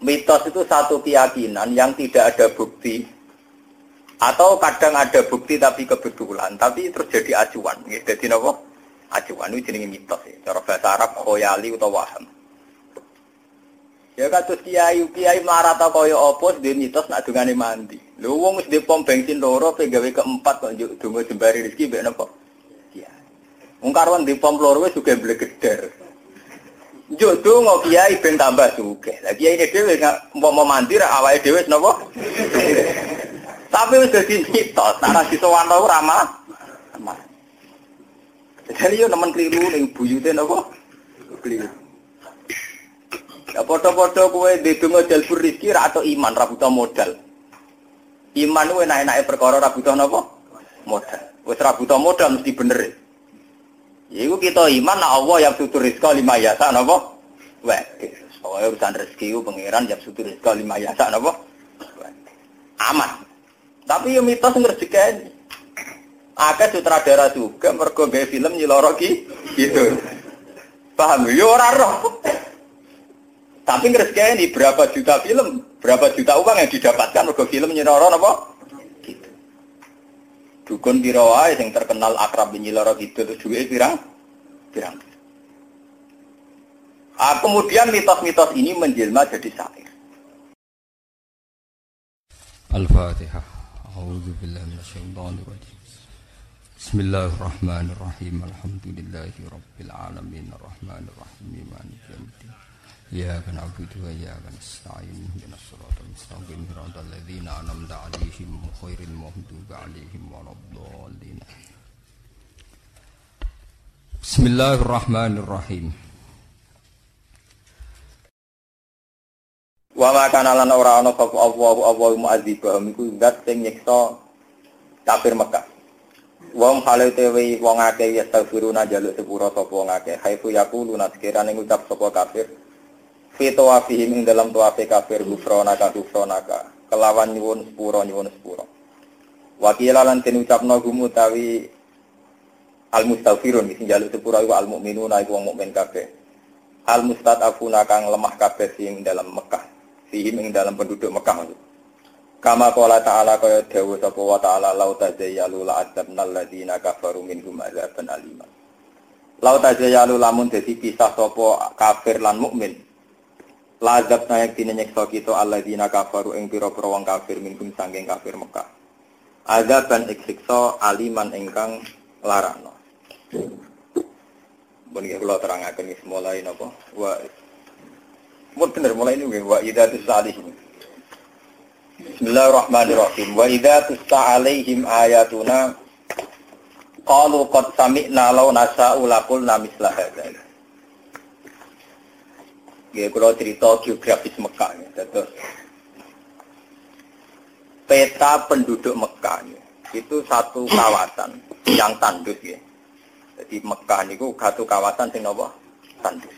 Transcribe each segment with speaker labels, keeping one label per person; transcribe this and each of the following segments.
Speaker 1: mitos itu satu keyakinan yang tidak ada bukti. Atau kadang ada bukti tapi kebetulan tapi terjadi acuan. Gitu. jadi apa acuan itu jenis mitos ya. cara bahasa Arab khoyali atau waham. Ya kados kiai kiai marata kaya apa di mitos nak dungane mandi. Lho wong wis pom bensin loro pegawe keempat kok donga jembari rezeki mbek napa kiai. Karwan di pom loro juga blegeder Njuk donga kiai ben tambah sugih. Lah kiai ini dhewe mau mau mandi ra awake dhewe napa? Tapi wis dadi mitos, ora disowan ora malah. Jadi yo nemen keliru ning buyute napa? Keliru. Ya padha-padha kowe ndedonga jalbur rezeki ra iman ra butuh modal. Iman kuwi enak-enake perkara ra butuh napa? Modal. Wis ra modal mesti bener. Iku kita iman nak Allah yang sutur rizqa lima yasa napa? Wah, soalnya urusan rezeki itu pangeran yang sutur rizqa lima yasa napa? Aman. Tapi yang mitos ngerjekeni. Akeh sutradara juga mergo gawe film nyiloro ki gitu. Paham? Yo ora roh. Tapi ngerjekeni berapa juta film, berapa juta uang yang didapatkan mergo film nyiloro napa? Dukun pirawae yang terkenal akrab nyiloro gitu terus duwe pirang? Pirang. Ah, kemudian mitos-mitos ini menjelma jadi syair.
Speaker 2: Al-Fatihah. A'udzu billahi minasyaitonir rajim. Bismillahirrahmanirrahim. Alhamdulillahi rabbil alamin arrahmanir rahim maliki yaumiddin. Ya kan abudu wa ya kan ista'in Dina suratul mustaqim Hirata alladhina anamda alihim khairin mahduba alihim Waladhalina Bismillahirrahmanirrahim
Speaker 1: Wa ma kana lan ora ana sapa Allah Allah mu'adzibahum iku zat sing nyiksa kafir Mekah. Wong hale tewe wong akeh ya tafiruna jaluk sepura sapa wong akeh. Haifu yaqulu naskirane ngucap sapa kafir Fito wafihim ing dalam tuafe kafir gufronaka gufronaka kelawan nyuwun sepuro nyuwun sepuro. Wakila lan den ucapno gumu tawi al mustafirun sing jaluk sepuro iku al mukminuna iku wong mukmin kabeh. Al mustadafuna kang lemah kabeh sing dalam Mekah. Fihim ing dalam penduduk Mekah. Kama qala ta'ala kaya dawuh sapa wa ta'ala lau tazayyalu la adzabna alladziina kafaru minhum adzaban aliman. Lau tazayyalu lamun dadi pisah sapa kafir lan mukmin Lazab na yang dina nyeksa kita alladzina kafaru ing pira-pira wong kafir minkum sangking kafir Mekah. Azaban iksiksa aliman ingkang larano. Bon iki kula terangaken iki mulai napa? Wa Mun bener mulai ini wa idzatus salihin. Bismillahirrahmanirrahim. Wa idzatus alaihim ayatuna qalu qad sami'na law nasa'u laqulna misla hadzal. Ya, kalau cerita geografis Mekah. Ya. Terus, peta penduduk Mekah ya. itu satu kawasan yang tandus ya. Jadi Mekah itu satu kawasan yang apa? Tandus.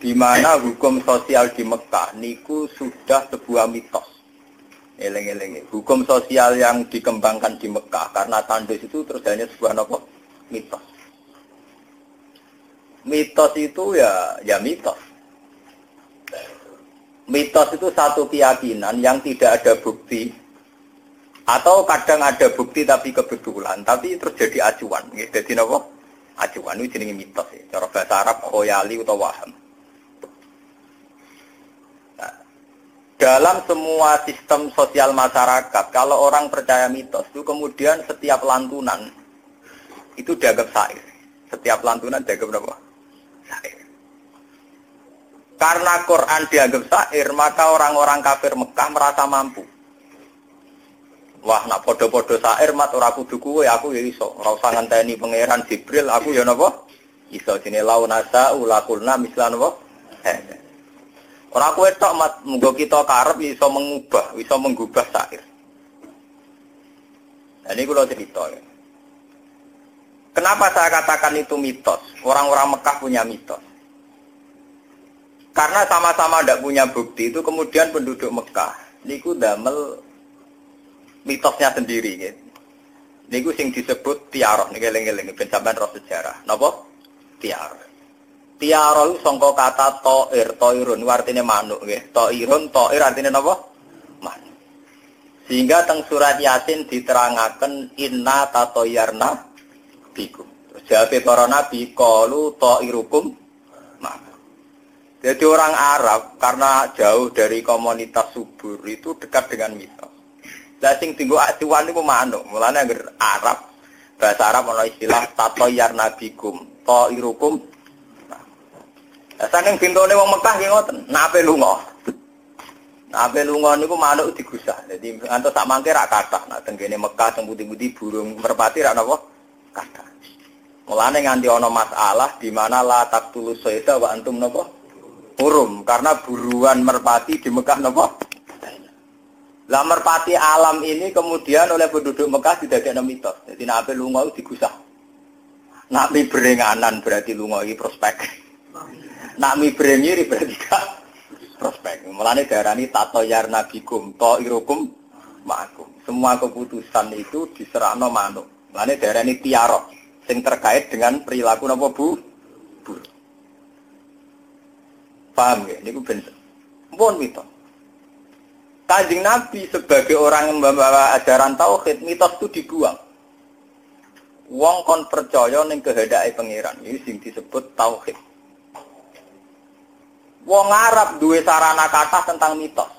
Speaker 1: Di mana hukum sosial di Mekah niku sudah sebuah mitos. Eleng-eleng. Hukum sosial yang dikembangkan di Mekah karena tandus itu terus hanya sebuah apa? Mitos. Mitos itu ya ya mitos mitos itu satu keyakinan yang tidak ada bukti. Atau kadang ada bukti tapi kebetulan tapi terjadi acuan. Gitu. jadi apa acuan itu jenis mitos ya. cara bahasa Arab khoyali atau waham. Nah, dalam semua sistem sosial masyarakat kalau orang percaya mitos itu kemudian setiap lantunan itu dianggap sair setiap lantunan dianggap apa sair karena Quran dianggap syair, maka orang-orang kafir Mekah merasa mampu. Wah, nak podo-podo syair mat ora kudu kuwe, aku ya iso. Ora usah ngenteni pangeran Jibril, aku ya napa? Iso sini lau nasa ulakulna mislan napa? Eh. Ora kowe tok mat munggo kita karep iso mengubah, iso menggubah syair. Nah, ini kalau cerita ya. Kenapa saya katakan itu mitos? Orang-orang Mekah punya mitos. Karena sama-sama tidak punya bukti itu kemudian penduduk Mekah niku damel mitosnya sendiri gitu. Niku sing disebut tiaroh nih geleng-geleng ben sampean roh sejarah. Napa? Tiaroh. Tiara sangka kata toir, toirun artinya manuk nggih. Toirun, toir artinya napa? Manuk. Sehingga teng surat Yasin diterangaken inna tatoyarna bikum. Terus jawab para nabi qalu toirukum manuk. Jadi orang Arab karena jauh dari komunitas subur itu dekat dengan mitos. Lah sing tinggo acuan niku manuk. Mulane Arab bahasa Arab ana istilah tatoyarna bikum. Toirukum Saking bintone wong Mekah nggih ngoten, nape lunga. Nape lunga niku manuk digusah. Dadi ngantos sak mangke rak kathah. Nah tenggene Mekah teng putih-putih burung merpati rak napa? Kathah. Mulane nganti ana masalah di mana la taqtulus sayda wa antum napa? Hurum karena buruan merpati di Mekah napa? Lah merpati alam ini kemudian oleh penduduk Mekah tidak ada mitos. Jadi nape lunga digusah. Nabi berenganan berarti lunga iki prospek. Nak mi brengiri berarti gak prospek. Mulane darani tato yarna bikum, to irukum makum. Semua keputusan itu diserahno manuk. Mulane darani tiarok sing terkait dengan perilaku Bu? Bu. Paham ya? Niku ben pun mitos. Kanjeng Nabi sebagai orang yang membawa ajaran tauhid, mitos itu dibuang. Wong kon percaya ning kehendake pangeran. Ini sing disebut tauhid. Wong Arab duwe sarana kata tentang mitos.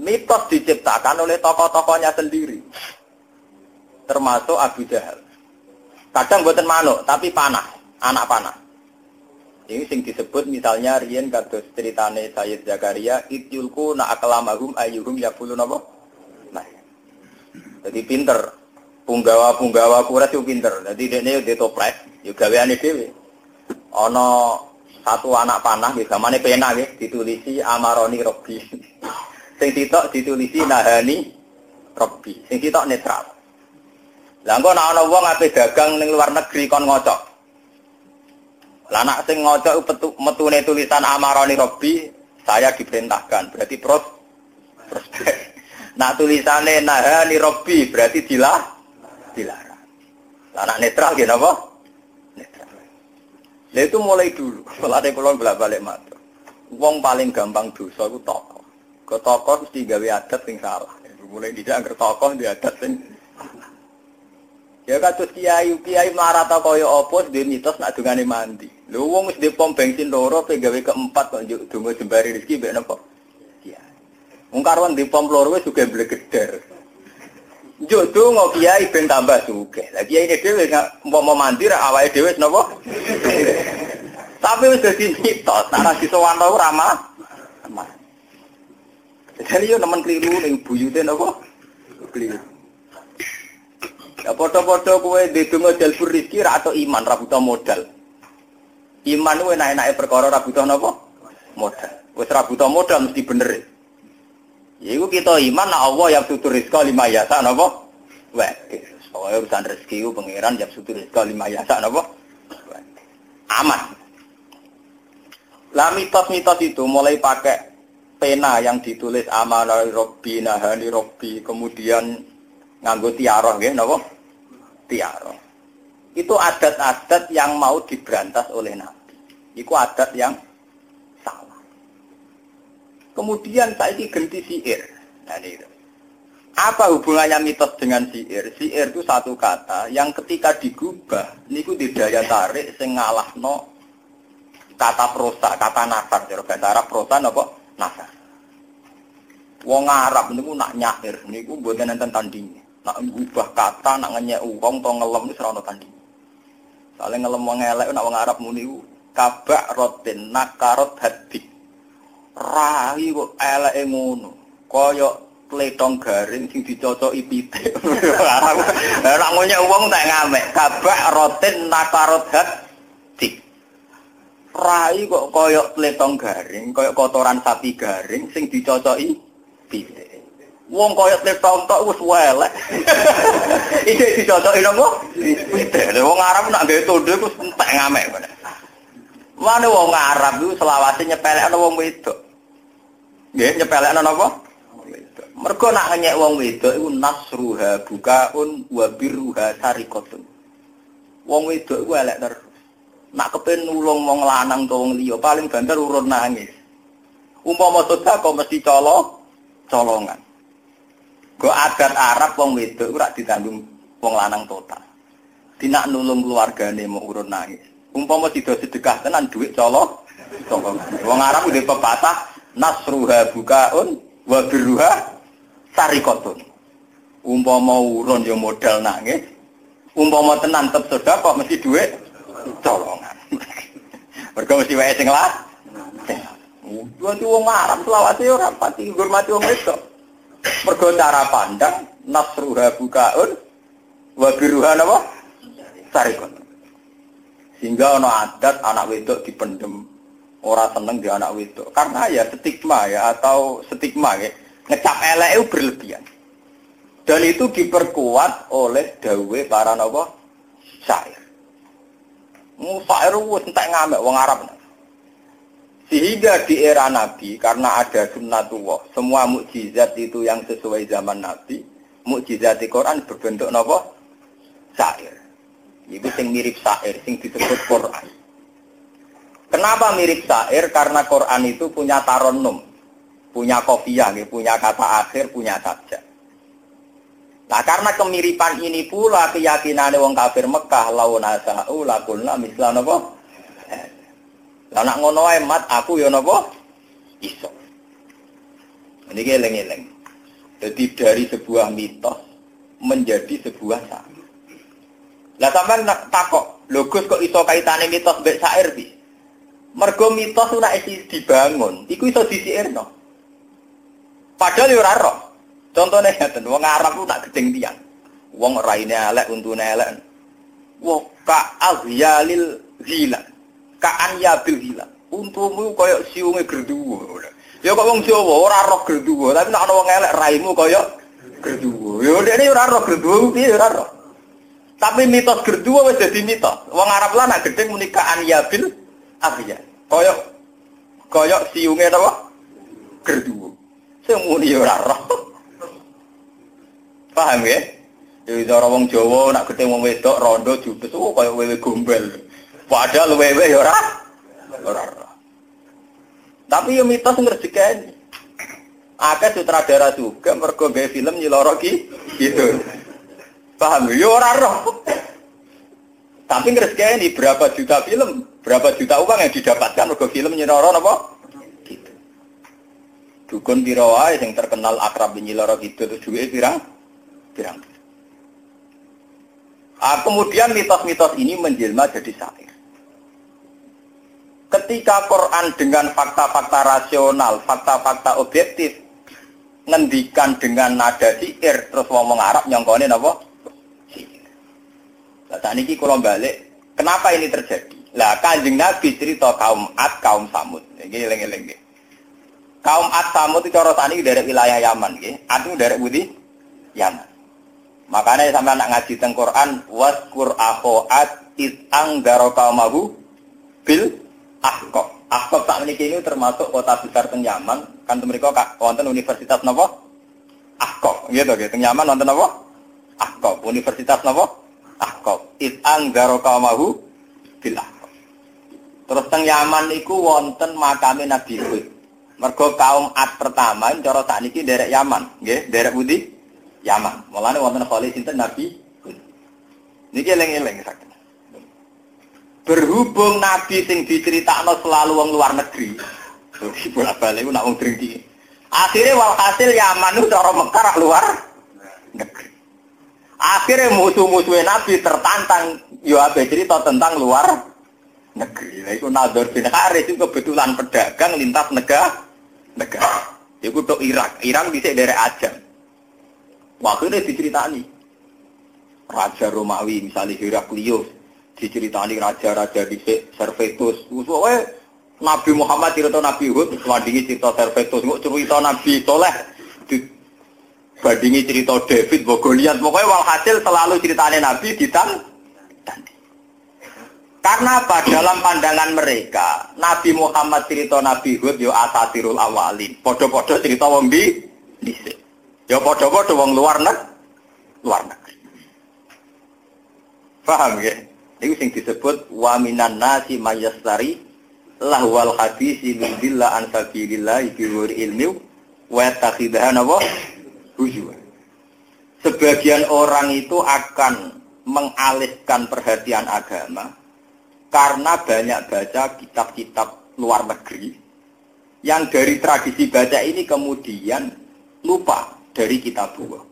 Speaker 1: Mitos diciptakan oleh tokoh-tokohnya sendiri. Termasuk Abu Jahal. Kadang buatan manuk, tapi panah, anak panah. Ini sing disebut misalnya Rian kados ceritane Sayyid Zakaria ityulku na aklamahum ayyuhum yaqulu napa? Nah. Jadi pinter. Punggawa-punggawa kuras yo pinter. Jadi dene yo ditoples, yo gaweane dhewe. Ana satu anak panah gitu, zamane pena gitu, ditulisi amaroni robbi. Sing sitok ditulisi nahani robbi. Sing sitok netral. Lah engko ana wong ape dagang ning luar negeri kon ngocok. Lah anak sing metu metune tulisan amaroni robbi, saya diperintahkan. Berarti pros prospek. Nak tulisannya nahani robbi berarti dilah dilarang. Lah anak netral gitu apa? Lah itu mulai dulu. Mulane kula bolak-balik matur. Wong paling gampang dosa iku tokoh. Ke tokoh mesti gawe adat sing salah. Mulai tidak angker tokoh di adat sing Ya kados kiai kiai ta kaya apa dhe mitos nak dungane mandi. Lho wong wis pom bensin loro pe gawe keempat kok njuk donga jembari rezeki mbek napa? Kiai. Wong karwan di pom loro wis juga blegeder. Njuk donga kiai ben tambah sugih. Lah kiai dhewe mau mandi ra awake dhewe napa? Tapi wis dadi mitos, nek disowanto ora ramah. Jadi yo nemen keliru ning buyute napa? Keliru. Ya foto-foto kowe ndedonga jalbur rezeki ra atau iman ra modal. Iman kuwi enak-enake perkara ra butuh napa? Modal. Wis ra butuh modal mesti bener. Ya iku kita iman nek Allah yang tutur rezeki lima yasa napa? Wah, soalnya urusan rezeki pangeran yang tutur rezeki lima yasa napa? Aman. Lah mitos-mitos itu mulai pakai pena yang ditulis amanah robbi nahani robbi kemudian nganggo tiaroh ya napa? Tiaroh. Itu adat-adat yang mau diberantas oleh Nabi. Itu adat yang salah. Kemudian saya ganti siir. Nah, itu. Apa hubungannya mitos dengan siir? Siir itu satu kata yang ketika digubah, niku di daya tarik sing no kata prosa, kata nasar, cara bahasa Arab prosa napa? Nasar. Wong Arab niku nak nyair niku mboten enten tandinge. Nak ngubah kata, nak ngenyek wong to ngelem wis ora tandinge. Soale ngelem wong nak wong Arab muni kabak rotin nakarot hadi. Rai kok eleke ngono. Kaya pletong garing sing dicocoki pitik. Ora ngonyek wong tak ngamek. Kabak rotin nakarot hadi. rai kok koyok pletong garing, koyok kotoran sapi garing sing dicocoki pitik. Wong koyok pletong tok wis welek. Iki dicocoki nopo? Pitik. Wong Arab nak gawe tonde ku entek ngamek. Mane wong Arab iku selawase nyepelekno wong wedok. Nggih, nyepelekno napa? Mergo nak ngenyek wong wedok iku nasruha bukaun wa birruha sarikatun. Wong wedok iku elek terus. nak kepen nulung wong lanang to wong liya paling banter urun nangis. Umpama sedekah kok mesti colo colongan. Go adat Arab wong wedok ora ditanggung wong lanang total. Tidak nulung keluargane mau urun nangis. Umpama tidak sedekah tenan duit colo colongan. Wong Arab udah pepatah nasruha bukaun wa birruha sarikotun. Umpama urun yo modal nangis. Umpama tenan tetep sedekah mesti duit colongan. Mergo mesti wae sing lah. Dua wong Arab selawase ora pati ngurmati wong wedok. Mergo cara pandang nasruha bukaun wa biruha napa? Sarikon. Sehingga ana adat anak wedok dipendem ora seneng di anak wedok karena ya stigma ya atau stigma ya ngecap elek itu berlebihan. Dan itu diperkuat oleh dawe para napa? Syair. Musair wis entek ngamek wong Arab. Sehingga di era Nabi karena ada sunnatullah, semua mukjizat itu yang sesuai zaman Nabi, mukjizat di Quran berbentuk napa? Syair. Itu sing mirip syair, sing disebut Quran. Kenapa mirip syair? Karena Quran itu punya taronum, punya kopiah, punya kata akhir, punya sajak. Nah karena kemiripan ini pula keyakinan wong kafir Mekah launa sa'u lakulna misla napa? Lah nak ngono ae mat aku ya napa? Iso. Ini geleng-geleng. Jadi dari sebuah mitos menjadi sebuah syair. Lah sampean takok, lho Gus kok iso kaitane mitos mbek syair bi? Mergo mitos ora isi dibangun, iku iso disiirno. Padahal yo ora roh. Contohnya ngeten, wong Arab ku tak gedeng tiang. Wong raine elek, untune elek. Wa ka azyalil zila. Ka an yabil hila. Untumu koyo siunge gerduwo. Ya kok wong Jawa ora roh gerduwo, tapi nek ana wong elek raimu koyo gerduwo. Ya dekne ora roh gerduwo piye ora. Tapi mitos gerduwo wis mitos. Wong Arab lah nak gedeng muni ka an yabil abiya. Koyo koyo siunge napa? Gerduwo. Sing muni ora roh. Paham ya? Jadi cara wong Jawa nak ketemu wong wedok rondo judes oh kaya wewe gombel. Padahal wewe ya ora ora. Tapi yo mitos ngrejekeni. Akeh sutradara juga mergo gawe film nyiloro ki gitu. Paham yo ora roh. Tapi ngrejekeni berapa juta film, berapa juta uang yang didapatkan mergo film nyiloro napa? Gitu. Dukun piro wae sing terkenal akrab nyiloro gitu terus duwe pirang? pirang. Ah, kemudian mitos-mitos ini menjelma jadi syair. Ketika Quran dengan fakta-fakta rasional, fakta-fakta objektif, ngendikan dengan nada syair, terus ngomong Arab nyongkone apa? Nah, saat ini kalau balik, kenapa ini terjadi? Lah kanjeng Nabi cerita kaum Ad, kaum Samud. Ini lengi-lengi. Kaum Ad Samud itu cara tani dari wilayah Yaman, gitu. Ad itu dari Budi Yaman. Makanya sampai anak ngaji teng Quran waskur akhoat it anggaro kaumahu bil ahkok. Ahkok tak menikah ini termasuk kota besar teng Yaman. Kan mereka wonten universitas nopo? Ahkok. Gitu gitu. Teng Yaman wonten nopo? Ahkok. Universitas nopo? Ahkok. It anggaro kaumahu bil ahkok. Terus teng Yaman niku wonten makame Nabi Hud. Mergo kaum Ad pertama cara sakniki derek Yaman, nggih, derek Budi Yaman. Mulane wonten kali sinten Nabi Niki eling-eling sakit. Berhubung Nabi sing diceritakno selalu wong luar negeri. Bolak-balik nak wong drengki. Akhirnya walhasil Yaman itu cara Mekar luar. Akhirnya musuh-musuhnya Nabi tertantang yo abe cerita tentang luar negeri. Nah, itu Nador bin Haris itu kebetulan pedagang lintas negara negara. Itu untuk Irak. Irak bisa dari Ajam. Wakilnya diceritani. Raja Romawi, misalnya Heraklius, diceritani raja-raja di Servetus. Soalnya Nabi Muhammad cerita Nabi Hud, bandingi cerita Servetus, nggak cerita Nabi Soleh, bandingi cerita David, Bogoliat. Pokoknya walhasil selalu ceritanya Nabi ditang. Karena apa? Dalam pandangan mereka, Nabi Muhammad cerita Nabi Hud yo asatirul awalin. Podo-podo cerita wong di dhisik. Ya padha-padha wong luar negeri. Luar negeri. Paham ya? Itu sing disebut wa minan nasi mayastari lahwal hadisi min billah an sabilillah wa takhidahan apa? Hujwa. Sebagian orang itu akan mengalihkan perhatian agama karena banyak baca kitab-kitab luar negeri yang dari tradisi baca ini kemudian lupa dari kitab buah.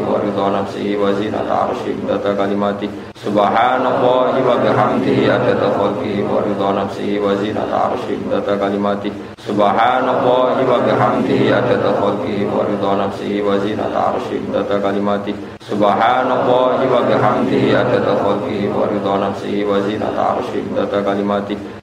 Speaker 3: wa ridha nafsihi wa zinata arshi data kalimati. Subhanallah wa bihamdihi adada khalqi wa ridha nafsihi wa zinata arshi data kalimati. Subhanallah wa bihamdihi adada khalqi wa ridha nafsihi wa zinata arshi data kalimati. Subhanallah wa bihamdihi adada khalqi wa ridha nafsihi wa zinata arshi data kalimati